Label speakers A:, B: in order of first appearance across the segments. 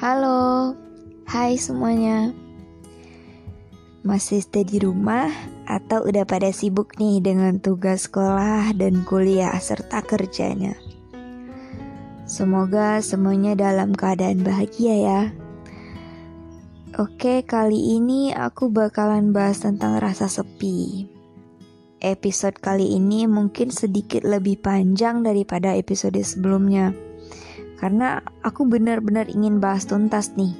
A: Halo, hai semuanya. Masih stay di rumah atau udah pada sibuk nih dengan tugas sekolah dan kuliah serta kerjanya? Semoga semuanya dalam keadaan bahagia ya. Oke, kali ini aku bakalan bahas tentang rasa sepi. Episode kali ini mungkin sedikit lebih panjang daripada episode sebelumnya karena aku benar-benar ingin bahas tuntas nih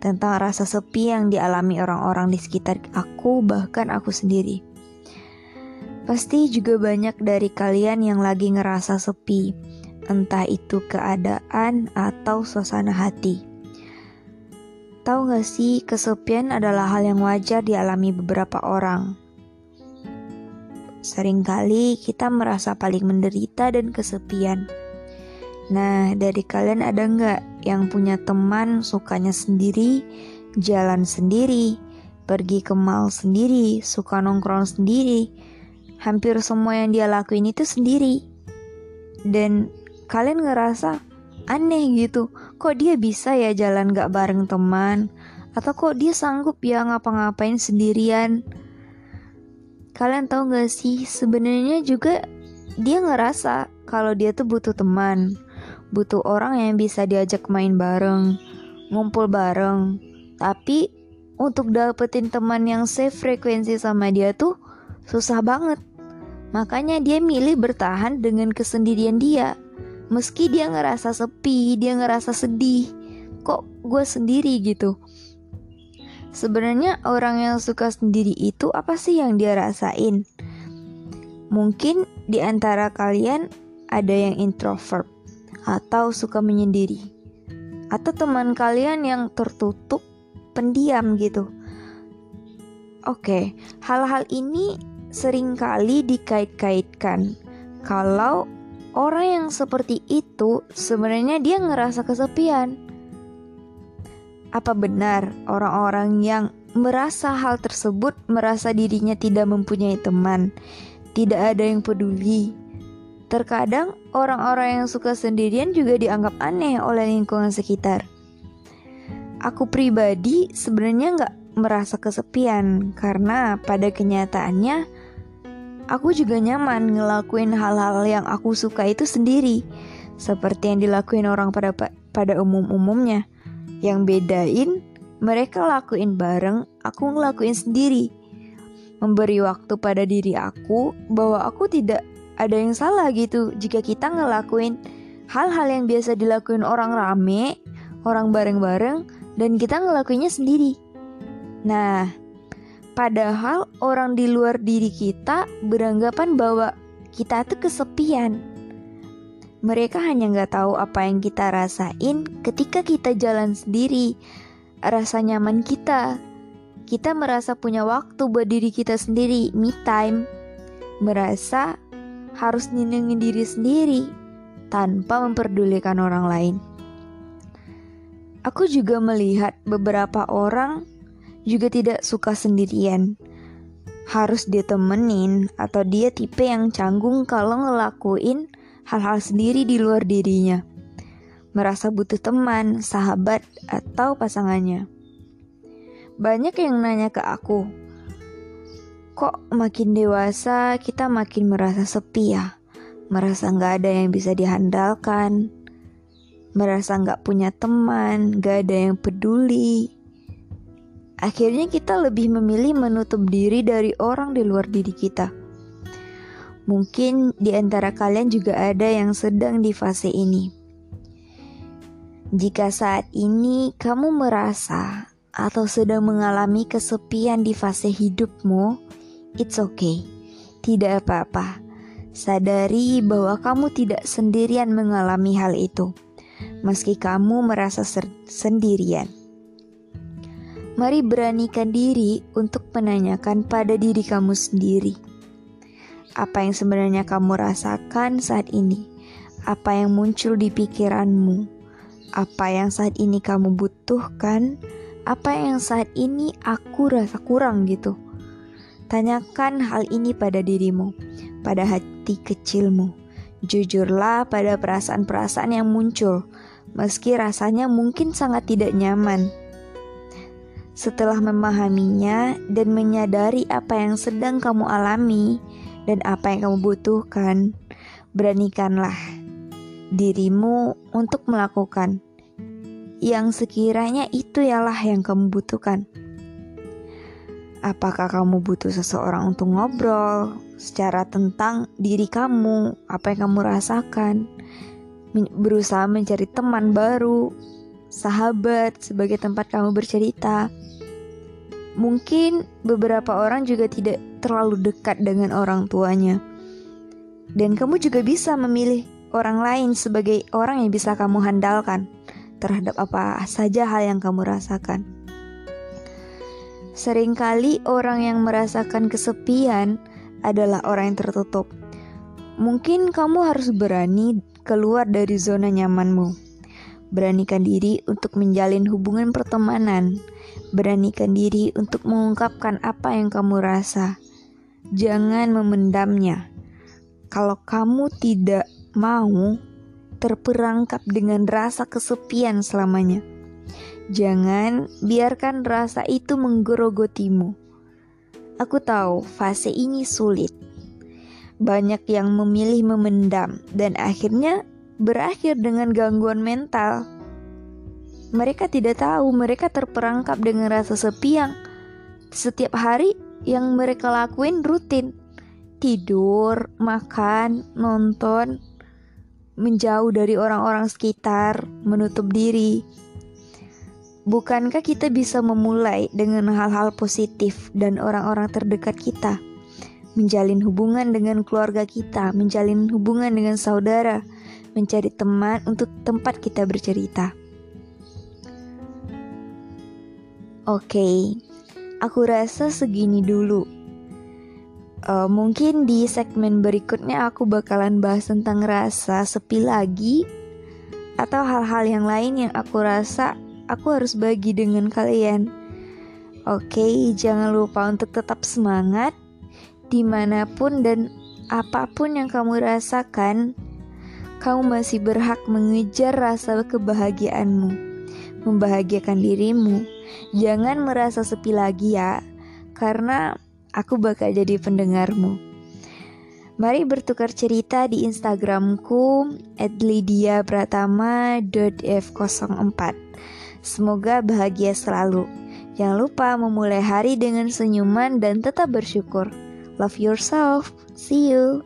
A: tentang rasa sepi yang dialami orang-orang di sekitar aku, bahkan aku sendiri. Pasti juga banyak dari kalian yang lagi ngerasa sepi, entah itu keadaan atau suasana hati. Tahu gak sih, kesepian adalah hal yang wajar dialami beberapa orang. Seringkali kita merasa paling menderita dan kesepian Nah, dari kalian ada nggak yang punya teman sukanya sendiri, jalan sendiri, pergi ke mall sendiri, suka nongkrong sendiri? Hampir semua yang dia lakuin itu sendiri. Dan kalian ngerasa aneh gitu, kok dia bisa ya jalan gak bareng teman? Atau kok dia sanggup ya ngapa-ngapain sendirian? Kalian tahu gak sih, sebenarnya juga dia ngerasa kalau dia tuh butuh teman butuh orang yang bisa diajak main bareng, ngumpul bareng. Tapi untuk dapetin teman yang safe frekuensi sama dia tuh susah banget. Makanya dia milih bertahan dengan kesendirian dia. Meski dia ngerasa sepi, dia ngerasa sedih. Kok gue sendiri gitu? Sebenarnya orang yang suka sendiri itu apa sih yang dia rasain? Mungkin di antara kalian ada yang introvert, atau suka menyendiri, atau teman kalian yang tertutup, pendiam gitu. Oke, hal-hal ini sering kali dikait-kaitkan kalau orang yang seperti itu sebenarnya dia ngerasa kesepian. Apa benar orang-orang yang merasa hal tersebut merasa dirinya tidak mempunyai teman, tidak ada yang peduli, Terkadang orang-orang yang suka sendirian juga dianggap aneh oleh lingkungan sekitar. Aku pribadi sebenarnya nggak merasa kesepian karena pada kenyataannya aku juga nyaman ngelakuin hal-hal yang aku suka itu sendiri seperti yang dilakuin orang pada pada umum-umumnya. Yang bedain mereka lakuin bareng, aku ngelakuin sendiri. Memberi waktu pada diri aku bahwa aku tidak ada yang salah gitu jika kita ngelakuin hal-hal yang biasa dilakuin orang rame, orang bareng-bareng, dan kita ngelakuinnya sendiri. Nah, padahal orang di luar diri kita beranggapan bahwa kita tuh kesepian. Mereka hanya nggak tahu apa yang kita rasain ketika kita jalan sendiri, rasa nyaman kita. Kita merasa punya waktu buat diri kita sendiri, me time. Merasa harus nyenengin diri sendiri tanpa memperdulikan orang lain. Aku juga melihat beberapa orang juga tidak suka sendirian. Harus ditemenin atau dia tipe yang canggung kalau ngelakuin hal-hal sendiri di luar dirinya. Merasa butuh teman, sahabat, atau pasangannya. Banyak yang nanya ke aku, Kok makin dewasa kita makin merasa sepi ya? Merasa nggak ada yang bisa dihandalkan, merasa nggak punya teman, nggak ada yang peduli. Akhirnya kita lebih memilih menutup diri dari orang di luar diri kita. Mungkin di antara kalian juga ada yang sedang di fase ini. Jika saat ini kamu merasa atau sedang mengalami kesepian di fase hidupmu, It's okay, tidak apa-apa. Sadari bahwa kamu tidak sendirian mengalami hal itu, meski kamu merasa sendirian. Mari beranikan diri untuk menanyakan pada diri kamu sendiri. Apa yang sebenarnya kamu rasakan saat ini? Apa yang muncul di pikiranmu? Apa yang saat ini kamu butuhkan? Apa yang saat ini aku rasa kurang gitu? Tanyakan hal ini pada dirimu, pada hati kecilmu. Jujurlah pada perasaan-perasaan yang muncul, meski rasanya mungkin sangat tidak nyaman. Setelah memahaminya dan menyadari apa yang sedang kamu alami dan apa yang kamu butuhkan, beranikanlah dirimu untuk melakukan yang sekiranya itu ialah yang kamu butuhkan. Apakah kamu butuh seseorang untuk ngobrol secara tentang diri kamu, apa yang kamu rasakan, berusaha mencari teman baru, sahabat sebagai tempat kamu bercerita. Mungkin beberapa orang juga tidak terlalu dekat dengan orang tuanya. Dan kamu juga bisa memilih orang lain sebagai orang yang bisa kamu handalkan terhadap apa saja hal yang kamu rasakan. Seringkali orang yang merasakan kesepian adalah orang yang tertutup. Mungkin kamu harus berani keluar dari zona nyamanmu. Beranikan diri untuk menjalin hubungan pertemanan. Beranikan diri untuk mengungkapkan apa yang kamu rasa. Jangan memendamnya. Kalau kamu tidak mau terperangkap dengan rasa kesepian selamanya, jangan biarkan rasa itu menggerogotimu. Aku tahu fase ini sulit banyak yang memilih memendam dan akhirnya berakhir dengan gangguan mental. Mereka tidak tahu mereka terperangkap dengan rasa sepi yang setiap hari yang mereka lakuin rutin. Tidur, makan, nonton, menjauh dari orang-orang sekitar, menutup diri. Bukankah kita bisa memulai dengan hal-hal positif dan orang-orang terdekat kita? menjalin hubungan dengan keluarga kita, menjalin hubungan dengan saudara, mencari teman untuk tempat kita bercerita. Oke, okay, aku rasa segini dulu. Uh, mungkin di segmen berikutnya aku bakalan bahas tentang rasa sepi lagi atau hal-hal yang lain yang aku rasa aku harus bagi dengan kalian. Oke, jangan lupa untuk tetap semangat di mana pun dan apa pun yang kamu rasakan, kamu masih berhak mengejar rasa kebahagiaanmu, membahagiakan dirimu. Jangan merasa sepi lagi ya, karena aku bakal jadi pendengarmu. Mari bertukar cerita di Instagramku @lydiapratama.f04. Semoga bahagia selalu. Jangan lupa memulai hari dengan senyuman dan tetap bersyukur. Love yourself. See you.